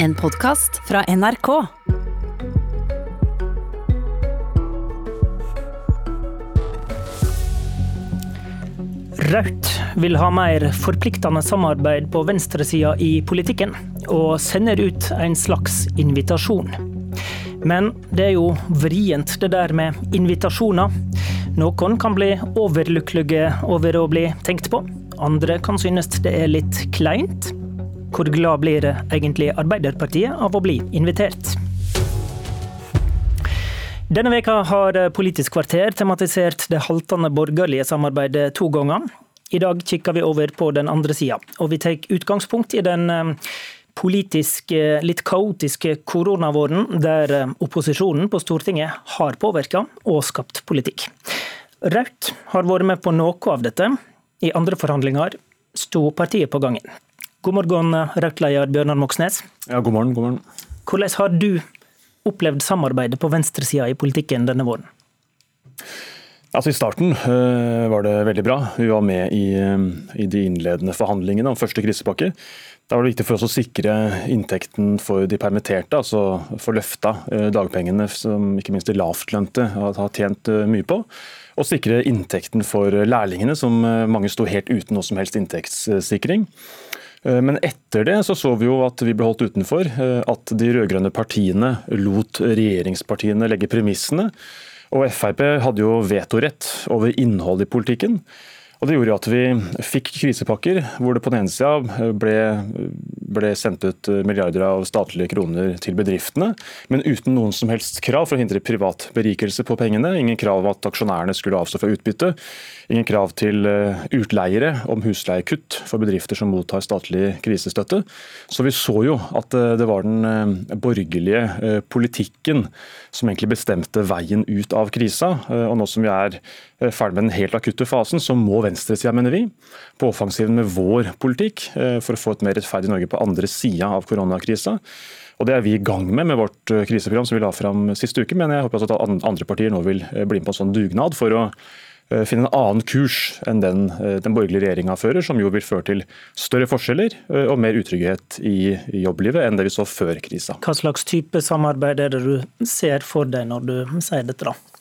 En podkast fra NRK. Rødt vil ha mer forpliktende samarbeid på venstresida i politikken, og sender ut en slags invitasjon. Men det er jo vrient det der med invitasjoner. Noen kan bli overlykkelige over å bli tenkt på. Andre kan synes det er litt kleint. Hvor glad blir egentlig Arbeiderpartiet av å bli invitert? Denne veka har Politisk kvarter tematisert det haltende borgerlige samarbeidet to ganger. I dag kikker vi over på den andre sida, og vi tar utgangspunkt i den eh, politisk litt kaotiske koronavåren, der eh, opposisjonen på Stortinget har påvirka og skapt politikk. Rødt har vært med på noe av dette. I andre forhandlinger sto partiet på gangen. God morgen, Rødt-leder Bjørnar Moxnes. Ja, god morgen, god morgen. Hvordan har du opplevd samarbeidet på venstresida i politikken denne våren? Altså I starten uh, var det veldig bra. Vi var med i, uh, i, de innledende forhandlingene om første krisepakke. Da var det viktig for oss å sikre inntekten for de permitterte, altså få løfta dagpengene som ikke minst de lavtlønte har tjent mye på. Og sikre inntekten for lærlingene, som mange sto helt uten noe som helst inntektssikring. Eh, men etter det så, så vi jo at vi ble holdt utenfor. Eh, at de rød-grønne partiene lot regjeringspartiene legge premissene. Og Frp hadde jo vetorett over innholdet i politikken. Og Det gjorde at vi fikk krisepakker hvor det på den ene sida ble, ble, sendt ut milliarder av statlige kroner til bedriftene, men uten noen som helst krav for å hindre privat berikelse på pengene. Ingen krav om at aksjonærene skulle avstå fra utbytte. Ingen krav til eh, utleiere om husleiekutt for bedrifter som mottar statlig krisestøtte. Så vi så jo at eh, det var den eh, borgerlige politikken som egentlig bestemte veien ut av krisa. Og nå som vi er ferdig med den helt akutte fasen, så må venstresida, mener vi, på offensiven med vår politikk eh, for å få et mer rettferdig Norge på andre sida av koronakrisa. Og Det er vi i gang med med vårt eh, kriseprogram som vi la fram siste uke. Men jeg håper at andre partier nå vil eh, bli med på en sånn dugnad for å finne en annen kurs enn den den borgerlige regjeringa fører, som jo vil føre til større forskjeller og mer utrygghet i jobblivet enn det vi så før krisa. Hva slags type samarbeid er det du ser for deg når du sier dette? da?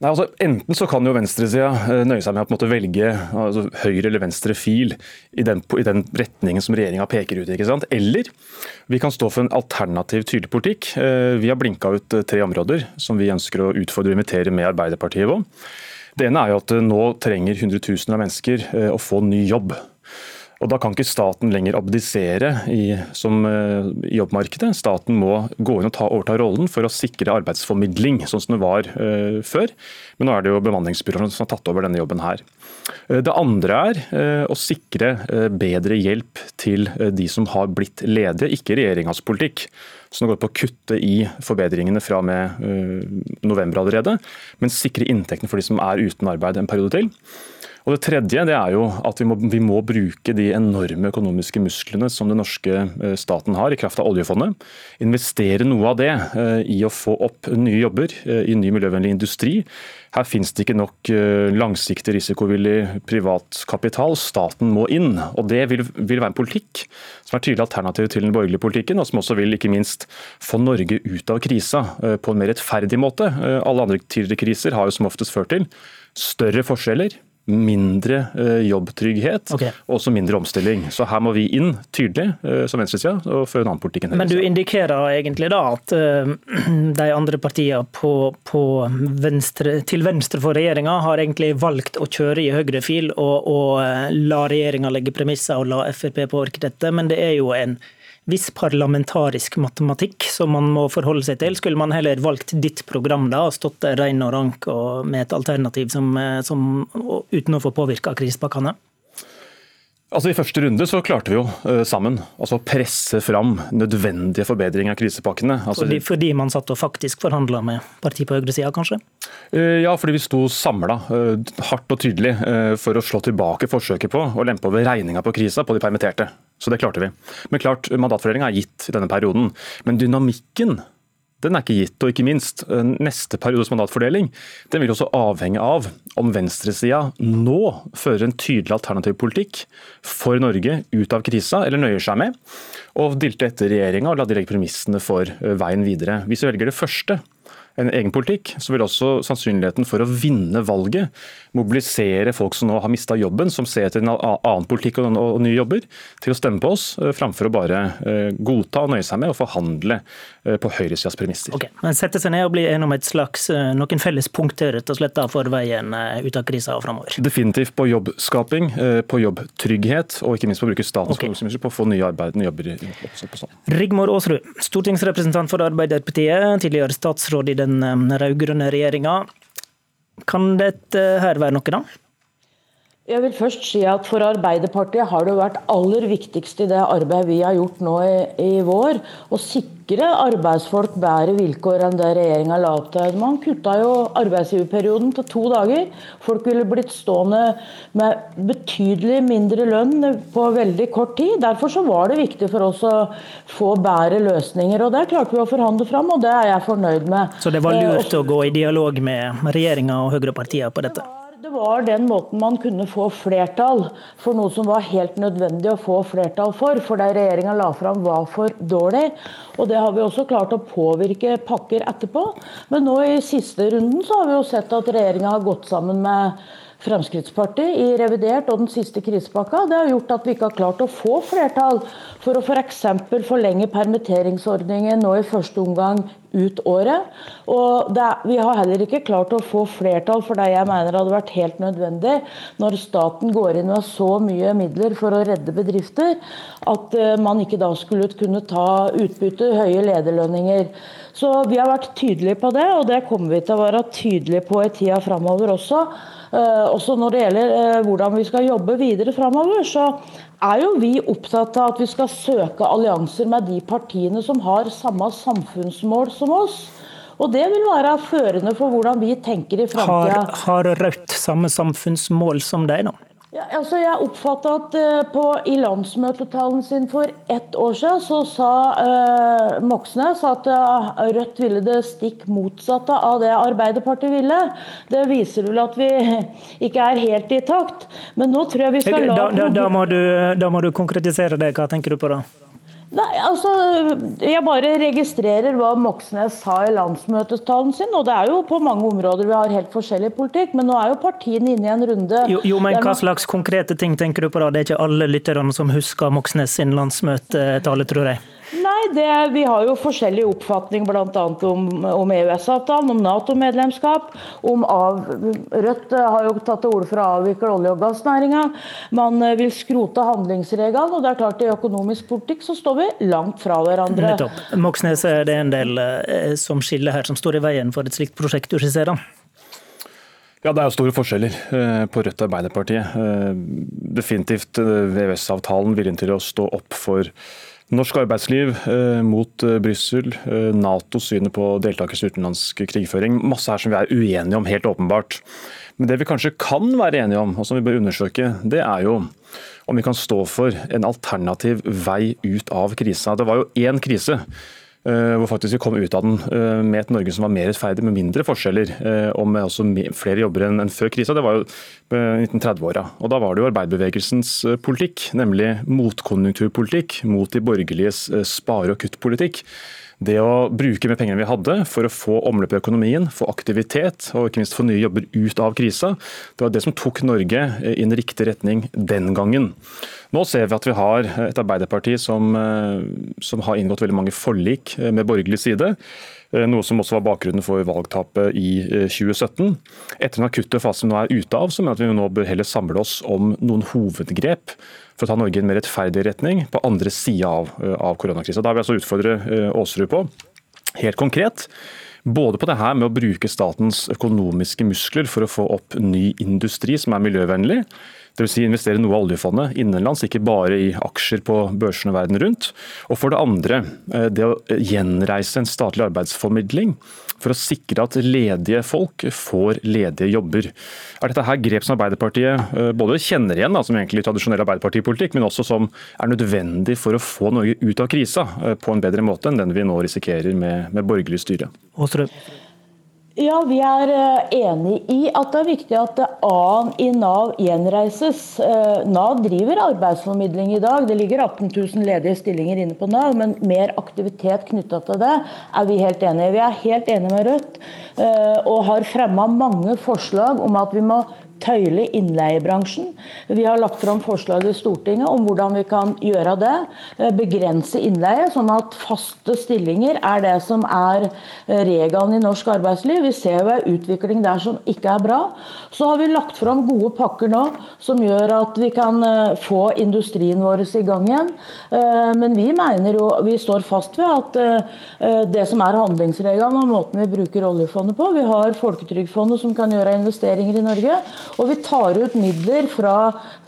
Nei, altså, enten så kan jo venstresida eh, nøye seg med å på en måte velge altså, høyre eller venstre fil i den, i den retningen som regjeringa peker ut. ikke sant? Eller vi kan stå for en alternativ tydelig politikk. Eh, vi har blinka ut eh, tre områder som vi ønsker å utfordre og invitere med Arbeiderpartiet på. Det ene er jo at nå trenger hundretusener av mennesker å få ny jobb. Og Da kan ikke staten lenger abdisere i, som, eh, i jobbmarkedet. Staten må gå inn og ta, overta rollen for å sikre arbeidsformidling, sånn som det var uh, før. Men nå er det jo bemanningsbyråene som har tatt over denne jobben her. Uh, det andre er uh, å sikre bedre hjelp til de som har blitt ledige, ikke regjeringas politikk som går på å kutte i forbedringene fra med november allerede, men sikre inntektene for de som er uten arbeid en periode til. Og Det tredje det er jo at vi må, vi må, bruke de enorme økonomiske musklene som den norske eh, staten har i kraft av oljefondet. Investere noe av det eh, i å få opp nye jobber eh, i ny miljøvennlig industri. Her finnes det ikke nok langsiktig risikovillig privat kapital. Staten må inn. og Det vil, vil være en politikk som er tydelig alternativ til den borgerlige politikken, og som også vil ikke minst få Norge ut av krisa på en mer rettferdig måte. Alle andre tidligere kriser har jo som oftest ført til større forskjeller, mindre eh, jobbtrygghet okay. og også mindre omstilling. Så her må vi inn tydelig eh, som venstresida og føre en annen politikk enn Men du indikerer egentlig da at eh, de andre partiene på, på venstre, til venstre for regjeringa har egentlig valgt å kjøre i høyre fil og, og la regjeringa legge premisser og la Frp påvirke dette, men det er jo en viss parlamentarisk matematikk som man må forholde seg til. Skulle man heller valgt ditt program da, og stått der rein og rank og med et alternativ som, eh, som, uten å få påvirka krisepakkene? Altså I første runde så klarte vi jo uh, sammen altså presse fram nødvendige forbedringer av krisepakkene. Altså, fordi, fordi, man satt og faktisk forhandla med partiet på høyresida, kanskje? Uh, ja, fordi vi sto samla uh, hardt og tydelig for å slå tilbake forsøket på å lempe over regninga på krisa på de permitterte. Så det klarte vi. Men klart, mandatfordelinga er gitt i denne perioden. Men dynamikken den er ikke gitt. Og ikke minst, neste periodes mandatfordeling den vil også avhenge av om venstresida nå fører en tydelig alternativ politikk for Norge ut av krisa, eller nøyer seg med å dilte etter regjeringa og la de legge premissene for veien videre. Hvis vi velger det første, en egen politikk, så vil også sannsynligheten for å vinne valget mobilisere folk som nå har mista jobben, som ser etter en annen politikk og, nye jobber, til å stemme på oss, eh, framfor å bare eh, godta og nøye seg med å forhandle eh, på høyresidas premisser. Okay. Men Sette seg ned og bli enige om et slags, noen felles punkter rett og slett for veien ut av krisa framover? Definitivt på jobbskaping, på jobbtrygghet og ikke minst på å bruke statens okay. på å få nye, arbeid, nye jobber. Rigmor Aasrud, stortingsrepresentant for Arbeiderpartiet, tidligere statsråd i den rød-grønne regjeringa. Kan dette her være noe, da? Jeg vil først si at For Arbeiderpartiet har det vært aller viktigst i det arbeidet vi har gjort nå i, i vår, å sikre arbeidsfolk bedre vilkår enn det regjeringa la opp til. Man kutta jo arbeidsgiverperioden til to dager. Folk ville blitt stående med betydelig mindre lønn på veldig kort tid. Derfor så var det viktig for oss å få bedre løsninger. og Det klarte vi å forhandle fram, og det er jeg fornøyd med. Så det var lurt eh, å gå i dialog med regjeringa og høyrepartiene på dette? Det var den måten man kunne få flertall for noe som var helt nødvendig å få flertall for. For det regjeringa la fram var for dårlig. Og det har vi også klart å påvirke pakker etterpå. Men nå i siste runden så har vi jo sett at regjeringa har gått sammen med Fremskrittspartiet i revidert og den siste krisepakka. Det har gjort at vi ikke har klart å få flertall for å f.eks. For forlenge permitteringsordningen nå i første omgang ut året. Og det, vi har heller ikke klart å få flertall for det jeg mener hadde vært helt nødvendig når staten går inn med så mye midler for å redde bedrifter, at uh, man ikke da skulle kunne ta utbytte, høye lederlønninger. Så vi har vært tydelige på det, og det kommer vi til å være tydelige på i tida framover også. Eh, også når det gjelder eh, hvordan vi skal jobbe videre framover, så er jo vi opptatt av at vi skal søke allianser med de partiene som har samme samfunnsmål som oss. Og det vil være førende for hvordan vi tenker i framtida. Har, har Rødt samme samfunnsmål som deg, da? Ja, altså jeg oppfatta at uh, på, i landsmøtetalen sin for ett år siden, så sa eh, Moxnes at uh, Rødt ville det stikk motsatte av det Arbeiderpartiet ville. Det viser vel at vi ikke er helt i takt. Men nå tror jeg vi skal la da, da, da, må, du, da må du konkretisere det. Hva tenker du på da? Nei, altså, Jeg bare registrerer hva Moxnes sa i landsmøtestalen sin. og Det er jo på mange områder vi har helt forskjellig politikk, men nå er jo partiene inne i en runde Jo, jo men Hva slags konkrete ting tenker du på da? Det er ikke alle lytterne som husker Moxnes sin landsmøtetale, tror jeg. Nei, det, Vi har jo forskjellig oppfatning bl.a. om, om EØS-avtalen, om Nato-medlemskap. om av, Rødt har jo tatt til orde for å avvikle olje- og gassnæringa. Man eh, vil skrote handlingsregelen. og det er klart I økonomisk politikk så står vi langt fra hverandre. Nettopp. Moxnes, er det en del eh, som skiller her, som står i veien for et slikt prosjekt du skisserer? Ja, Det er jo store forskjeller eh, på Rødt og Arbeiderpartiet. Definitivt EØS-avtalen viljen til å stå opp for Norsk arbeidsliv eh, mot eh, Brussel, eh, Natos synet på deltakelse i utenlandsk krigføring. Masse her som vi er uenige om, helt åpenbart. Men det vi kanskje kan være enige om, og som vi bør undersøke, det er jo om vi kan stå for en alternativ vei ut av krisa. Det var jo én krise hvor faktisk vi kom ut av den eh, med et Norge som var mer rettferdig, med mindre forskjeller eh, og med også flere jobber enn før krisa. Det var jo 1930-åra. Og Da var det jo arbeiderbevegelsens politikk, nemlig motkonjunkturpolitikk mot de borgerliges spare- og kuttpolitikk. Det å bruke mer penger vi hadde for å få omløp i økonomien, få aktivitet og ikke minst få nye jobber ut av krisa, det var det som tok Norge i en riktig retning den gangen. Nå ser vi at vi har et Arbeiderparti som, eh, som har inngått veldig mange forlik eh, med borgerlig side. Eh, noe som også var bakgrunnen for valgtapet i 2017. Etter den akutte fasen vi nå er ute av, så mener at vi nå bør heller samle oss om noen hovedgrep for å ta Norge i en mer rettferdig retning på andre sida av, av koronakrisa. Da vil jeg altså utfordre Aasrud på, helt konkret, både på det her med å bruke statens økonomiske muskler for å få opp ny industri som er miljøvennlig, Dvs. Si investere noe av oljefondet innenlands, ikke bare i aksjer på børsene verden rundt. Og for det andre, det å gjenreise en statlig arbeidsformidling for å sikre at ledige folk får ledige jobber. Er dette her grep som Arbeiderpartiet eh, både kjenner igjen, da, som egentlig tradisjonell arbeiderpartipolitikk, men også som er nødvendig for å få Norge ut av krisa eh, på en bedre måte enn den vi nå risikerer med, med borgerlig styre? Åsrød. Ja, Vi er eh, enig i at det er viktig at A-en i Nav gjenreises. Eh, Nav driver arbeidsformidling i dag. Det ligger 18 000 ledige stillinger inne på Nav, men mer aktivitet knytta til det er vi helt enige i. Vi er helt enige med Rødt eh, og har fremma mange forslag om at vi må tøyle innleiebransjen. Vi har lagt fram forslag i Stortinget om hvordan vi kan gjøre det. Eh, begrense innleie, sånn at faste stillinger er det som er eh, regelen i norsk arbeidsliv. Vi ser jo en utvikling der som ikke er bra. Så har vi lagt fram gode pakker nå som gjør at vi kan eh, få industrien vår i gang igjen. Men vi mener jo, vi står fast ved at det som er handlingsregelen og måten vi bruker oljefondet på Vi har Folketrygdfondet som kan gjøre investeringer i Norge. Og vi tar ut midler fra,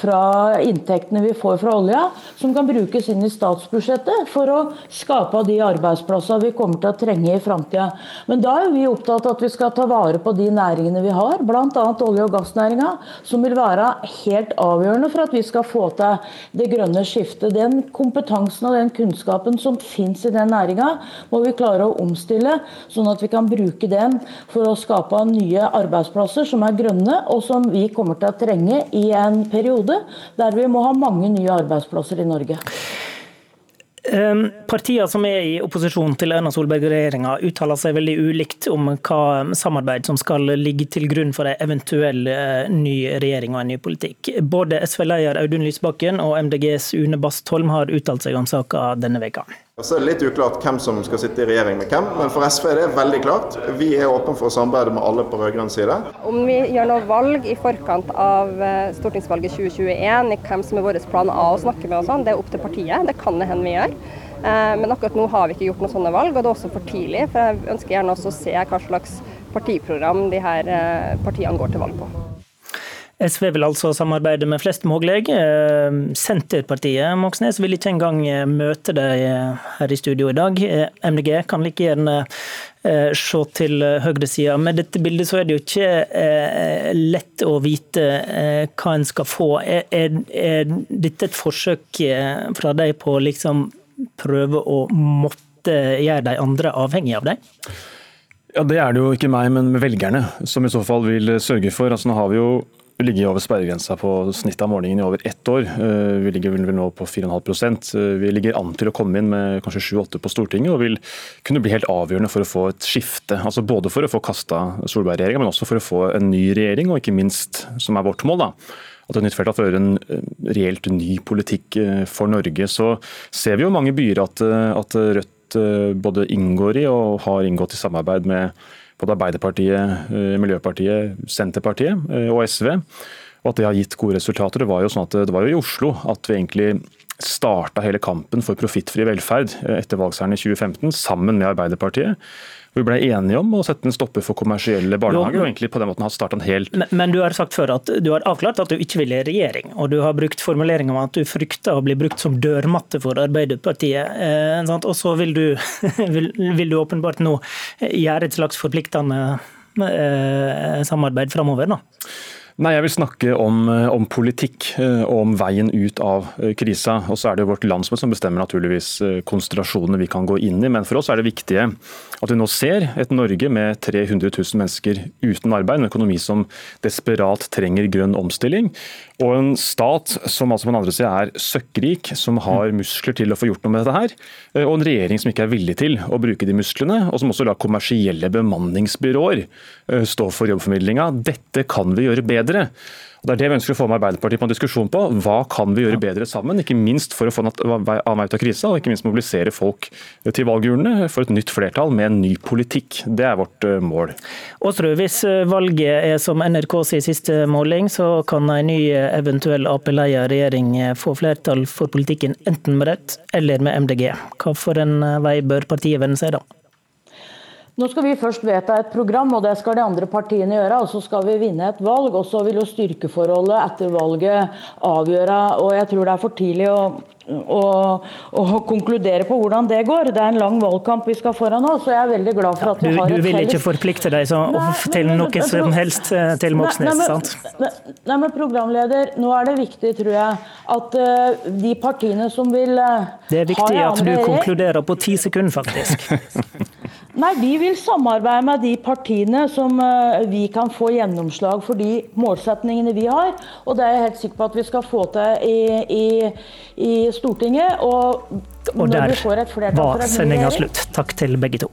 fra, inntektene vi får fra olja, som kan brukes inn i statsbudsjettet for å skape de arbeidsplassene vi kommer til å trenge i framtida. Men da er vi opptatt av at vi skal ta vare på de næringene vi har, bl.a. olje- og gassnæringa, som vil være helt avgjørende for at vi skal få til det grønne skiftet. Den kompetansen og den kunnskapen som finnes i den næringa, må vi klare å omstille, sånn at vi kan bruke den for å skape nye arbeidsplasser som er grønne, og som vi kommer til å trenge i en periode der vi må ha mange nye arbeidsplasser i Norge. Partier som er i opposisjon til Erna Solberg-regjeringa uttaler seg veldig ulikt om hva samarbeid som skal ligge til grunn for en eventuell eh, ny regjering og en ny politikk. Både SV-leder Audun Lysbakken og MDGs Une Bastholm har uttalt seg om saka denne veka. Så er det litt uklart hvem som skal sitte i regjering med hvem, men for SV er det veldig klart. Vi er åpne for å samarbeide med alle på rød-grønn side. Om vi gjør noe valg i forkant av eh, stortingsvalget 2021, i hvem som er vår plan A å snakke med og sånn, det er opp til partiet. Det kan det hende vi gjør. Eh, men akkurat nå har vi ikke gjort noen sånne valg, og det er også for tidlig. For jeg ønsker gjerne også å se hva slags partiprogram de her eh, partiene går til valg på. SV vil altså samarbeide med flest mulig. Eh, Senterpartiet Moxnes vil ikke engang eh, møte deg eh, her i studio i dag. MDG kan like gjerne se til høyresida. Med dette bildet så er det jo ikke lett å vite hva en skal få. Er, dette et forsøk fra deg på å liksom prøve å måtte gjøre de andre avhengig av deg? Ja, Det er det jo ikke meg, men velgerne, som i så fall vil sørge for. Altså, nå har vi jo vi ligger over sperregrensa på snittet av målingen i over ett år. Eh, vi ligger vel nå på 4,5 eh, Vi ligger an til å komme inn med kanskje 7-8 på Stortinget, og vil kunne bli helt avgjørende for å få et skifte. Altså Både for å få kasta Solberg-regjeringa, men også for å få en ny regjering, og ikke minst, som er vårt mål, da, at et nytt flertall fører en eh, reelt ny politikk for Norge. Så ser vi jo mange byer at, at Rødt både inngår i og har inngått i samarbeid med både Arbeiderpartiet, eh, Miljøpartiet, Senterpartiet eh, og SV. Og at det har gitt gode resultater. Det var jo sånn at det var jo i Oslo at vi egentlig starta hele kampen for profittfri velferd eh, etter valgseieren i 2015, sammen med Arbeiderpartiet. Vi ble enige om å sette en stopper for kommersielle barnehager. og egentlig på den måten har startet helt... Men, men, du har sagt før at du har avklart at du ikke vil i regjering, og du har brukt formulering om at du frykter å bli brukt som dørmatte for Arbeiderpartiet. Eh, og så vil du, vil, vil du åpenbart nå gjøre et slags forpliktende eh, samarbeid framover. Nei, Jeg vil snakke om, eh, om, politikk eh, og om veien ut av eh, krisa. Og så er det jo vårt landsmøte som bestemmer naturligvis konsentrasjonene vi kan gå inn i. Men for oss er det viktige at vi nå ser et Norge med 300 000 mennesker uten arbeid, en økonomi som desperat trenger grønn omstilling. Og en stat som altså på den andre sida er søkkrik, som har muskler til å få gjort noe med dette her. Og en regjering som ikke er villig til å bruke de musklene, og som også lar kommersielle bemanningsbyråer stå for jobbformidlinga. Dette kan vi gjøre bedre bedre. Og det er det vi ønsker å få med Arbeiderpartiet på en diskusjon på. Hva kan vi gjøre bedre sammen? Ikke minst for å få en annen ut av krisa, og ikke minst mobilisere folk til valgurnene for et nytt flertall med en ny politikk. Det er vårt eh, mål. Aasrud, hvis eh, valget er som NRK sin siste måling, så kan en ny eh, eventuell Ap-leia regjering få flertall for politikken enten med Rødt eller med MDG. Hva for en vei bør partiet vende seg da? Nå skal vi først vedta et program, og det skal de andre partiene gjøre. og Så skal vi vinne et valg, og så vil jo styrkeforholdet etter valget avgjøre. og Jeg tror det er for tidlig å, å, å konkludere på hvordan det går. Det er en lang valgkamp vi skal foran oss, så jeg er veldig glad for at vi du, har et felles Du vil ikke forplikte deg så, nei, til men, noe som helst eh, til Moxnes, sant? Nei, men programleder, nå er det viktig, tror jeg, at uh, de partiene som vil uh, Det er viktig at du konkluderer på ti sekunder, faktisk. Nei, Vi vil samarbeide med de partiene som uh, vi kan få gjennomslag for de målsetningene vi har. Og det er jeg helt sikker på at vi skal få til i, i, i Stortinget. Og, og der var sendinga slutt. Takk til begge to.